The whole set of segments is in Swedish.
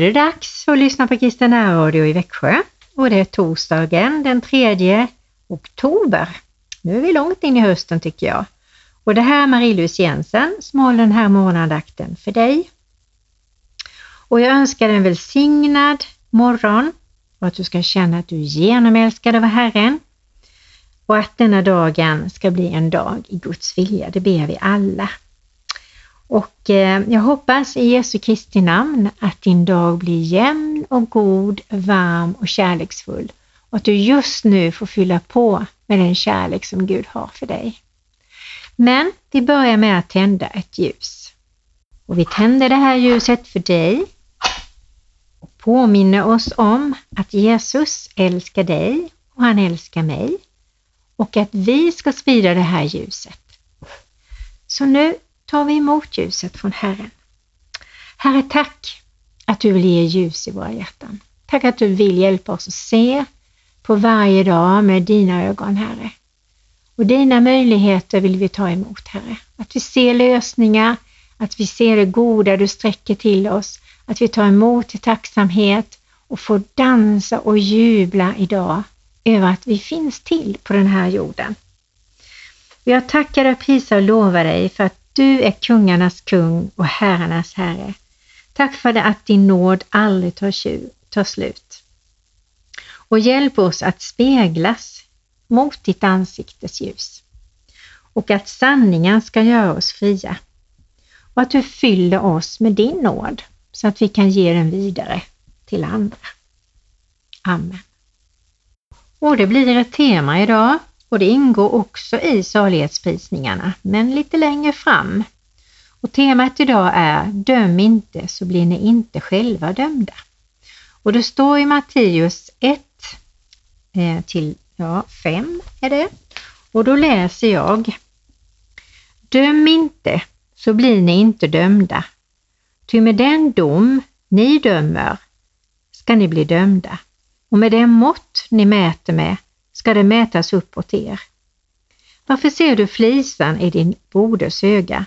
Nu är det dags att lyssna på Kristina Radio i Växjö och det är torsdagen den 3 oktober. Nu är vi långt in i hösten tycker jag. Och det här är Marie-Louise Jensen som håller den här morgonandakten för dig. Och jag önskar dig en välsignad morgon och att du ska känna att du är genomälskad av Herren och att denna dagen ska bli en dag i Guds vilja. Det ber vi alla. Och eh, jag hoppas i Jesu Kristi namn att din dag blir jämn och god, varm och kärleksfull och att du just nu får fylla på med den kärlek som Gud har för dig. Men vi börjar med att tända ett ljus. Och vi tänder det här ljuset för dig och påminner oss om att Jesus älskar dig och han älskar mig och att vi ska sprida det här ljuset. Så nu tar vi emot ljuset från Herren. Herre, tack att du vill ge ljus i våra hjärtan. Tack att du vill hjälpa oss att se på varje dag med dina ögon, Herre. Och dina möjligheter vill vi ta emot, Herre. Att vi ser lösningar, att vi ser det goda du sträcker till oss, att vi tar emot i tacksamhet och får dansa och jubla idag över att vi finns till på den här jorden. Jag tackar och prisar och lovar dig för att du är kungarnas kung och herrarnas herre. Tack för det att din nåd aldrig tar, tar slut. Och hjälp oss att speglas mot ditt ansiktes ljus och att sanningen ska göra oss fria och att du fyller oss med din nåd så att vi kan ge den vidare till andra. Amen. Och det blir ett tema idag och det ingår också i salighetsprisningarna, men lite längre fram. Och temat idag är Döm inte så blir ni inte själva dömda. Och det står i Matteus 1 eh, till ja, 5 är det. Och då läser jag Döm inte så blir ni inte dömda. Ty med den dom ni dömer ska ni bli dömda och med den mått ni mäter med ska det mätas upp åt er. Varför ser du flisan i din broders öga,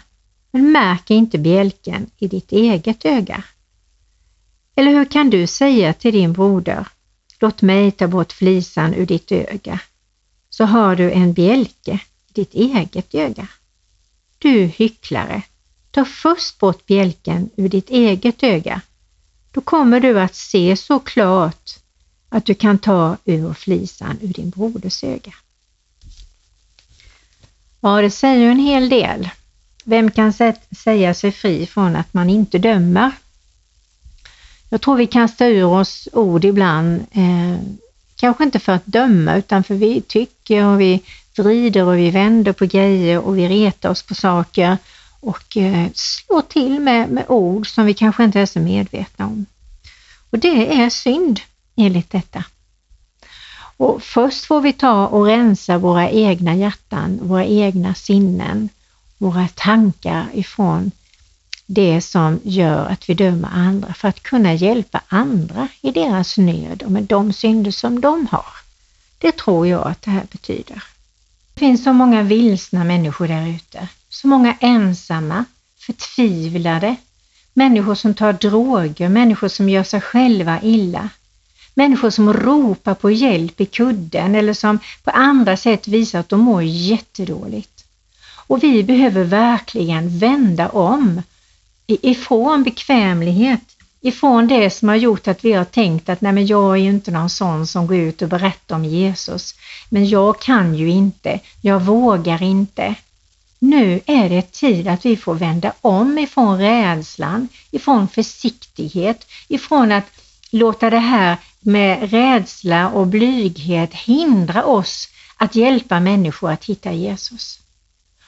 men märker inte bjälken i ditt eget öga? Eller hur kan du säga till din broder, låt mig ta bort flisan ur ditt öga, så har du en bjälke i ditt eget öga? Du hycklare, ta först bort bjälken ur ditt eget öga, då kommer du att se så klart att du kan ta ur flisan ur din broders öga. Ja, det säger en hel del. Vem kan säga sig fri från att man inte dömer? Jag tror vi kastar ur oss ord ibland, eh, kanske inte för att döma utan för vi tycker och vi vrider och vi vänder på grejer och vi retar oss på saker och eh, slår till med, med ord som vi kanske inte är så medvetna om. Och det är synd enligt detta. Och först får vi ta och rensa våra egna hjärtan, våra egna sinnen, våra tankar ifrån det som gör att vi dömer andra för att kunna hjälpa andra i deras nöd och med de synder som de har. Det tror jag att det här betyder. Det finns så många vilsna människor där ute, så många ensamma, förtvivlade, människor som tar droger, människor som gör sig själva illa, Människor som ropar på hjälp i kudden eller som på andra sätt visar att de mår jättedåligt. Och vi behöver verkligen vända om ifrån bekvämlighet, ifrån det som har gjort att vi har tänkt att nej men jag är ju inte någon sån som går ut och berättar om Jesus. Men jag kan ju inte, jag vågar inte. Nu är det tid att vi får vända om ifrån rädslan, ifrån försiktighet, ifrån att låta det här med rädsla och blyghet hindra oss att hjälpa människor att hitta Jesus.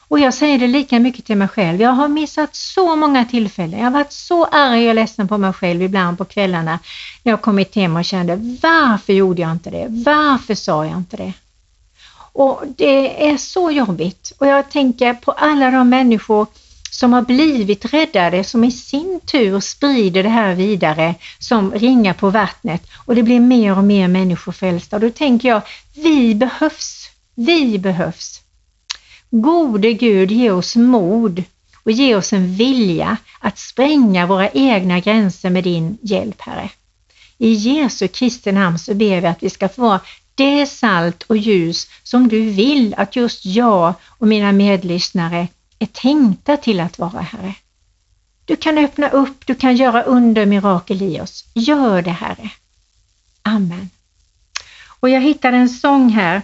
Och jag säger det lika mycket till mig själv. Jag har missat så många tillfällen. Jag har varit så arg och ledsen på mig själv ibland på kvällarna när jag kommit hem och kände varför gjorde jag inte det? Varför sa jag inte det? Och det är så jobbigt och jag tänker på alla de människor som har blivit räddade som i sin tur sprider det här vidare som ringar på vattnet och det blir mer och mer människor frälsta. Då tänker jag, vi behövs. Vi behövs. Gode Gud, ge oss mod och ge oss en vilja att spränga våra egna gränser med din hjälp, Herre. I Jesu Kristi namn så ber vi att vi ska få vara det salt och ljus som du vill att just jag och mina medlyssnare är tänkta till att vara, Herre. Du kan öppna upp, du kan göra under mirakel i oss. Gör det, Herre. Amen. Och jag hittade en sång här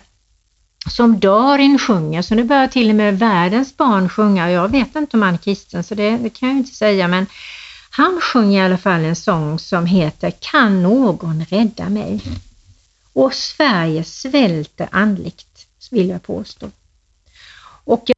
som Darin sjunger, så nu börjar till och med världens barn sjunga. Jag vet inte om han är kristen, så det, det kan jag inte säga, men han sjunger i alla fall en sång som heter Kan någon rädda mig? Och Sverige svälter andligt, vill jag påstå. Och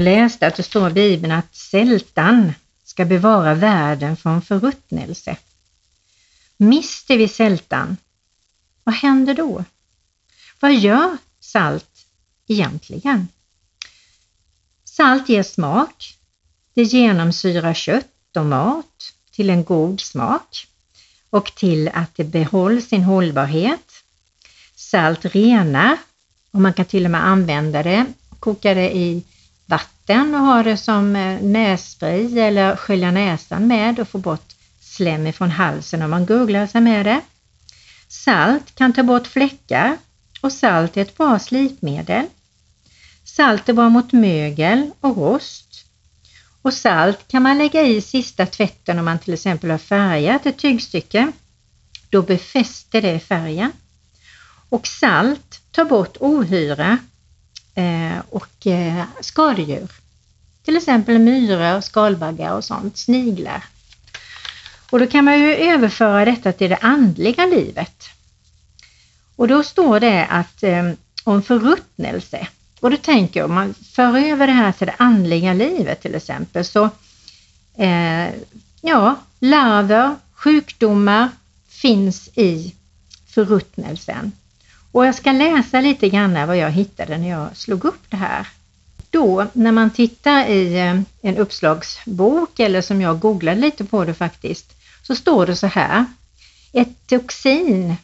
läste att det står i Bibeln att sältan ska bevara världen från förruttnelse. Mister vi sältan, vad händer då? Vad gör salt egentligen? Salt ger smak. Det genomsyrar kött och mat till en god smak och till att det behåller sin hållbarhet. Salt renar och man kan till och med använda det, koka det i vatten och ha det som eh, nässpray eller skölja näsan med och få bort slem ifrån halsen om man googlar sig med det. Salt kan ta bort fläckar och salt är ett bra slipmedel. Salt är bra mot mögel och rost. Och salt kan man lägga i sista tvätten om man till exempel har färgat ett tygstycke. Då befäster det färgen. Och salt tar bort ohyra Eh, och eh, skadedjur. Till exempel myror, skalbaggar och sånt, sniglar. Och då kan man ju överföra detta till det andliga livet. Och då står det att eh, om förruttnelse. Och då tänker jag om man för över det här till det andliga livet till exempel så eh, ja, larver, sjukdomar finns i förruttnelsen. Och jag ska läsa lite grann vad jag hittade när jag slog upp det här. Då när man tittar i eh, en uppslagsbok eller som jag googlade lite på det faktiskt, så står det så här. Ett toxin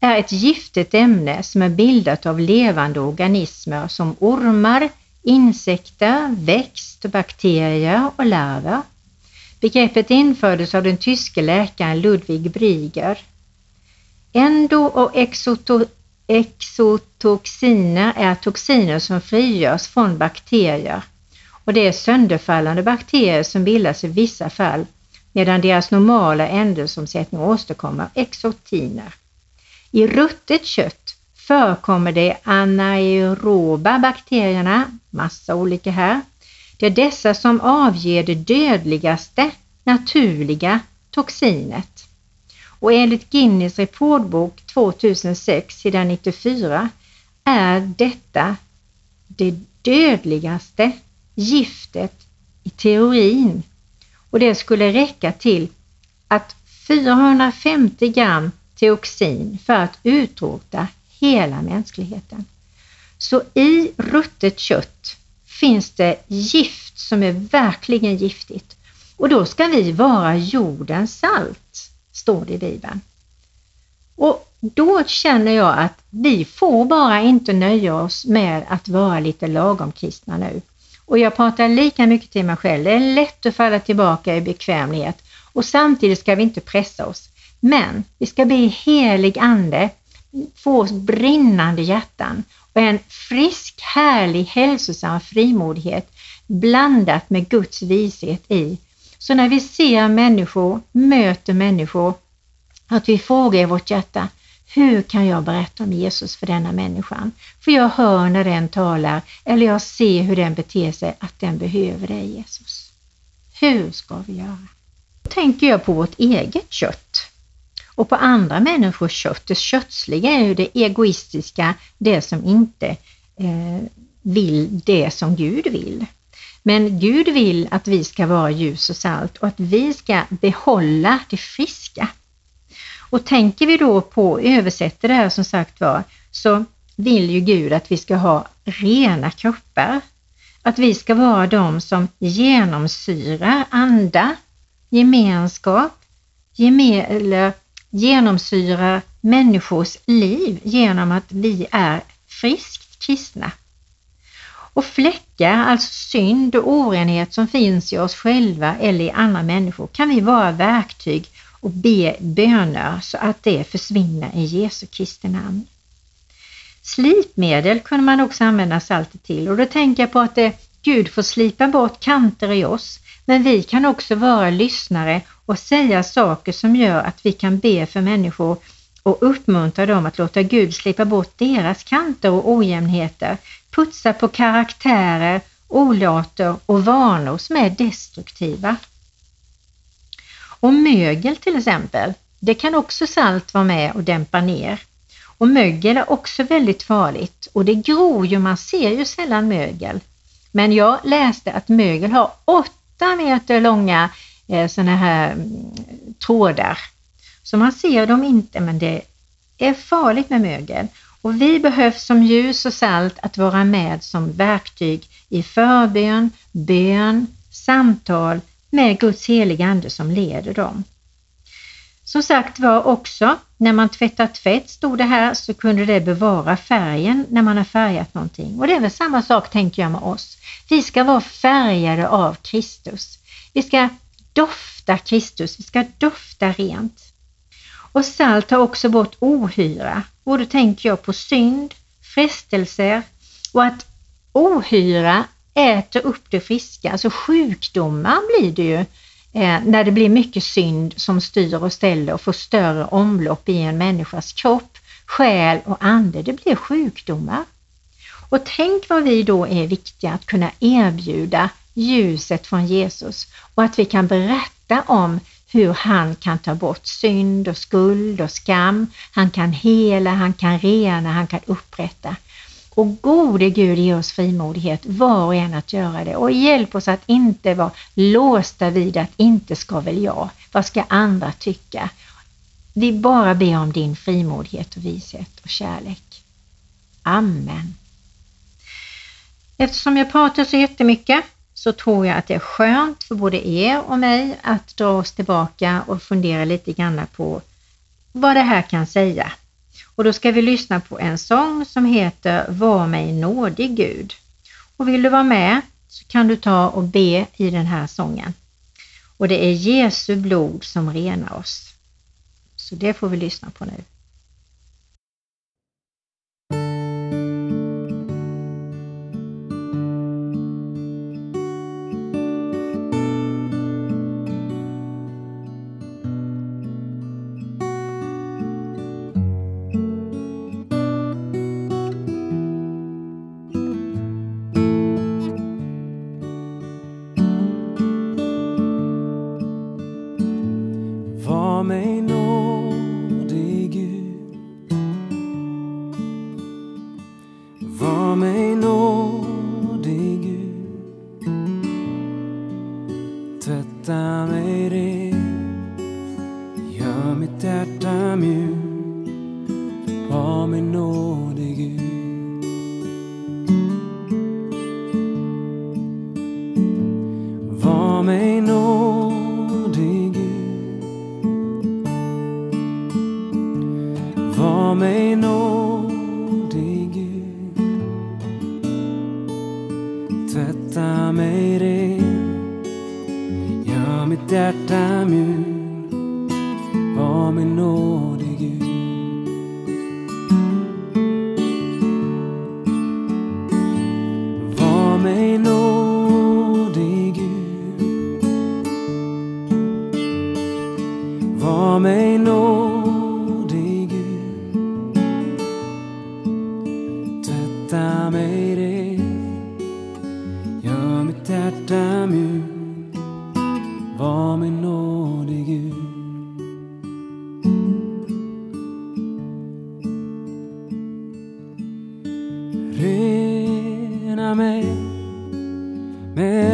är ett giftigt ämne som är bildat av levande organismer som ormar, insekter, växt, bakterier och larver. Begreppet infördes av den tyske läkaren Ludwig Brieger. Endo och exoto exotoxiner är toxiner som frigörs från bakterier och det är sönderfallande bakterier som bildas i vissa fall medan deras normala ändelsomsättning åstadkommer exotiner. I ruttet kött förekommer de anaeroba bakterierna, massa olika här. Det är dessa som avger det dödligaste naturliga toxinet. Och enligt Guinness rekordbok 2006 sidan 94 är detta det dödligaste giftet i teorin. Och det skulle räcka till att 450 gram teoxin för att utrota hela mänskligheten. Så i ruttet kött finns det gift som är verkligen giftigt. Och då ska vi vara jordens salt, står det i Bibeln. Och då känner jag att vi får bara inte nöja oss med att vara lite lagom kristna nu. Och jag pratar lika mycket till mig själv. Det är lätt att falla tillbaka i bekvämlighet och samtidigt ska vi inte pressa oss. Men vi ska be helig ande, få oss brinnande hjärtan och en frisk, härlig, hälsosam frimodighet blandat med Guds vishet i. Så när vi ser människor, möter människor, att vi frågar i vårt hjärta, hur kan jag berätta om Jesus för denna människan? För jag hör när den talar eller jag ser hur den beter sig att den behöver dig Jesus. Hur ska vi göra? Då tänker jag på vårt eget kött och på andra människors kött. Det kötsliga är ju det egoistiska, det som inte eh, vill det som Gud vill. Men Gud vill att vi ska vara ljus och salt och att vi ska behålla det friska. Och tänker vi då på, översätter det här som sagt var, så vill ju Gud att vi ska ha rena kroppar. Att vi ska vara de som genomsyrar anda, gemenskap, geme eller genomsyrar människors liv genom att vi är friskt kristna. Och tankar, alltså synd och orenhet som finns i oss själva eller i andra människor. Kan vi vara verktyg och be böner så att det försvinner i Jesu Kristi namn. Slipmedel kunde man också använda saltet till. Och då tänker jag på att det, Gud får slipa bort kanter i oss. Men vi kan också vara lyssnare och säga saker som gör att vi kan be för människor och uppmuntra dem att låta Gud slipa bort deras kanter och ojämnheter, putsa på karaktärer, olater och vanor som är destruktiva. Och mögel till exempel, det kan också salt vara med och dämpa ner. Och mögel är också väldigt farligt och det gror ju, man ser ju sällan mögel. Men jag läste att mögel har 8 meter långa eh, sådana här mm, trådar. Så man ser dem inte men det är farligt med mögel. Och vi behövs som ljus och salt att vara med som verktyg i förbön, bön, samtal med Guds heliga Ande som leder dem. Som sagt var också, när man tvättar tvätt, stod det här, så kunde det bevara färgen när man har färgat någonting. Och det är väl samma sak tänker jag med oss. Vi ska vara färgade av Kristus. Vi ska dofta Kristus, vi ska dofta rent. Och salt tar också bort ohyra och då tänker jag på synd, frestelser och att ohyra äter upp det friska, alltså sjukdomar blir det ju eh, när det blir mycket synd som styr och ställer och får större omlopp i en människas kropp, själ och ande. Det blir sjukdomar. Och tänk vad vi då är viktiga att kunna erbjuda ljuset från Jesus och att vi kan berätta om hur han kan ta bort synd och skuld och skam. Han kan hela, han kan rena, han kan upprätta. Och gode Gud ge oss frimodighet var och en att göra det och hjälp oss att inte vara låsta vid att inte ska väl jag, vad ska andra tycka? Vi bara ber om din frimodighet och vishet och kärlek. Amen. Eftersom jag pratar så jättemycket så tror jag att det är skönt för både er och mig att dra oss tillbaka och fundera lite grann på vad det här kan säga. Och då ska vi lyssna på en sång som heter Var mig nådig Gud. Och vill du vara med så kan du ta och be i den här sången. Och det är Jesu blod som renar oss. Så det får vi lyssna på nu. Rena mig med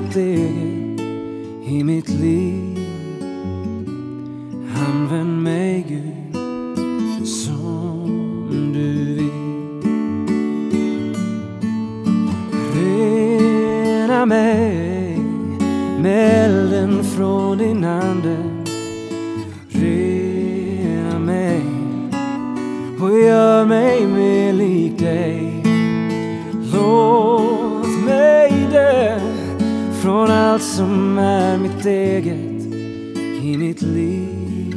mitt eget i mitt liv. Använd mig Gud som du vill. Rena mig med elden från din ande steget i mitt liv.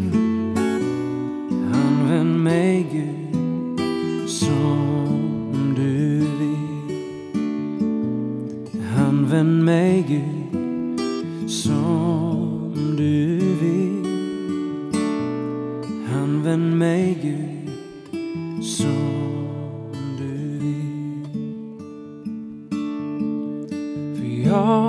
Använd mig Gud som du vill. Använd mig Gud som du vill. Använd mig Gud som du vill. För jag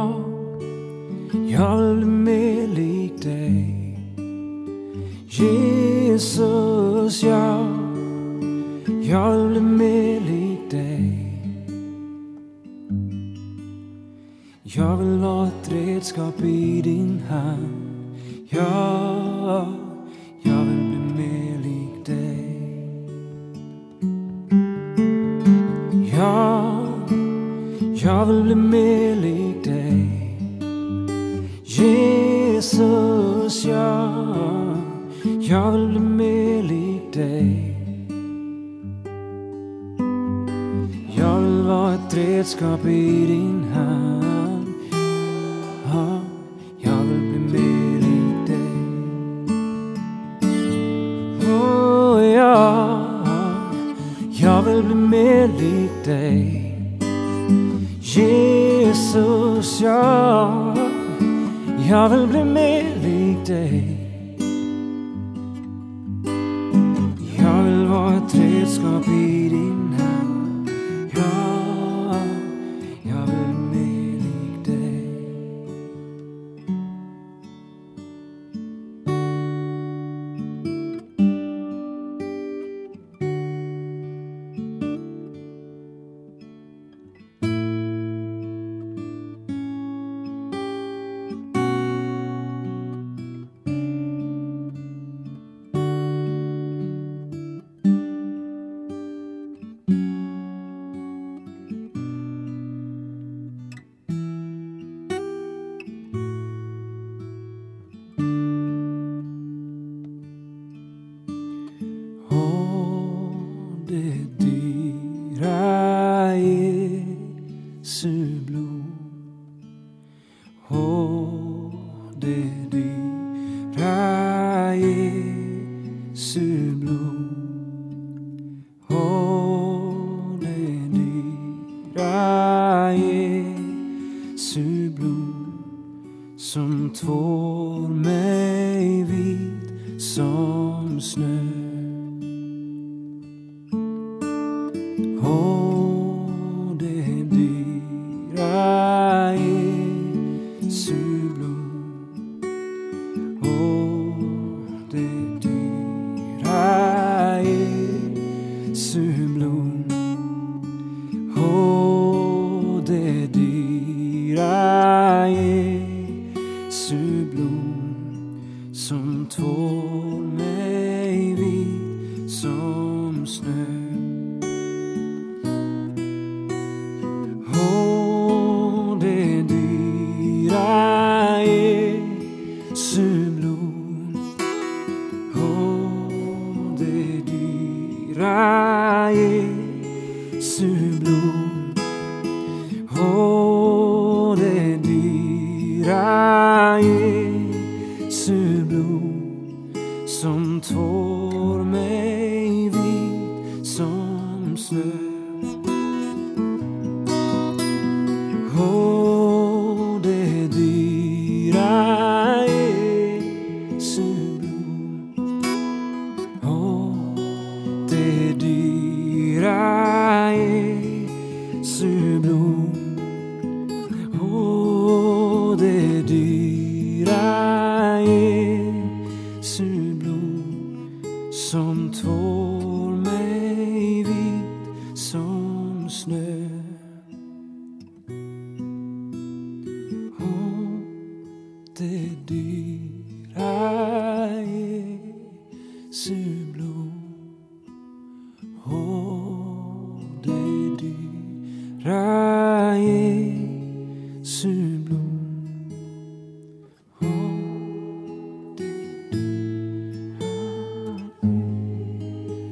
Jesu blod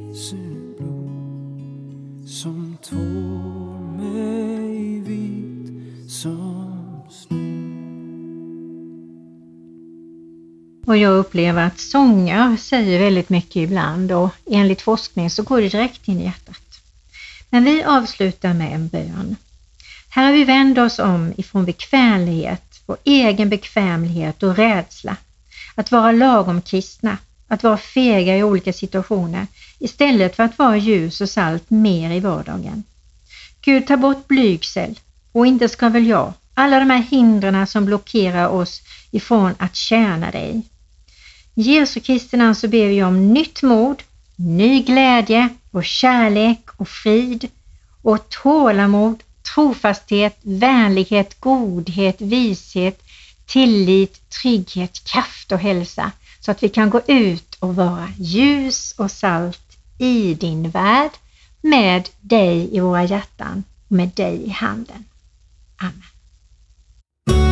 Jesu blod som tvår mig vit som snö Och jag upplever att sånger säger väldigt mycket ibland och enligt forskning så går det direkt in i hjärtat. Men vi avslutar med en bön. Herre, vi vänder oss om ifrån bekvämlighet, vår egen bekvämlighet och rädsla. Att vara lagom kristna, att vara fega i olika situationer istället för att vara ljus och salt mer i vardagen. Gud, ta bort blygsel och inte ska väl jag, alla de här hindren som blockerar oss ifrån att tjäna dig. I Jesu Kristi namn så ber vi om nytt mod, ny glädje och kärlek och frid och tålamod, trofasthet, vänlighet, godhet, vishet, tillit, trygghet, kraft och hälsa så att vi kan gå ut och vara ljus och salt i din värld med dig i våra hjärtan och med dig i handen. Amen.